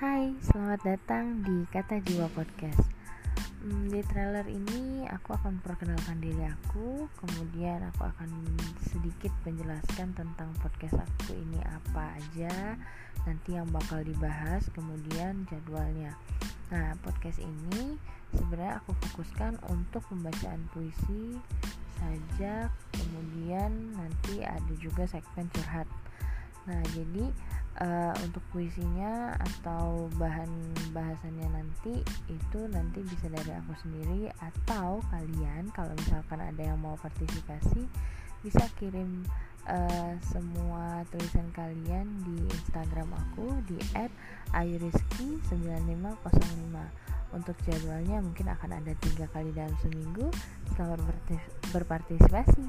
Hai, selamat datang di Kata Jiwa Podcast. Hmm, di trailer ini aku akan perkenalkan diri aku, kemudian aku akan sedikit menjelaskan tentang podcast aku ini apa aja, nanti yang bakal dibahas, kemudian jadwalnya. Nah, podcast ini sebenarnya aku fokuskan untuk pembacaan puisi saja, kemudian nanti ada juga segmen curhat. Nah, jadi uh, untuk puisinya atau bahan bahasannya nanti itu nanti bisa dari aku sendiri atau kalian kalau misalkan ada yang mau partisipasi bisa kirim uh, semua tulisan kalian di Instagram aku di @ayuriski9505 untuk jadwalnya mungkin akan ada tiga kali dalam seminggu selamat berpartisipasi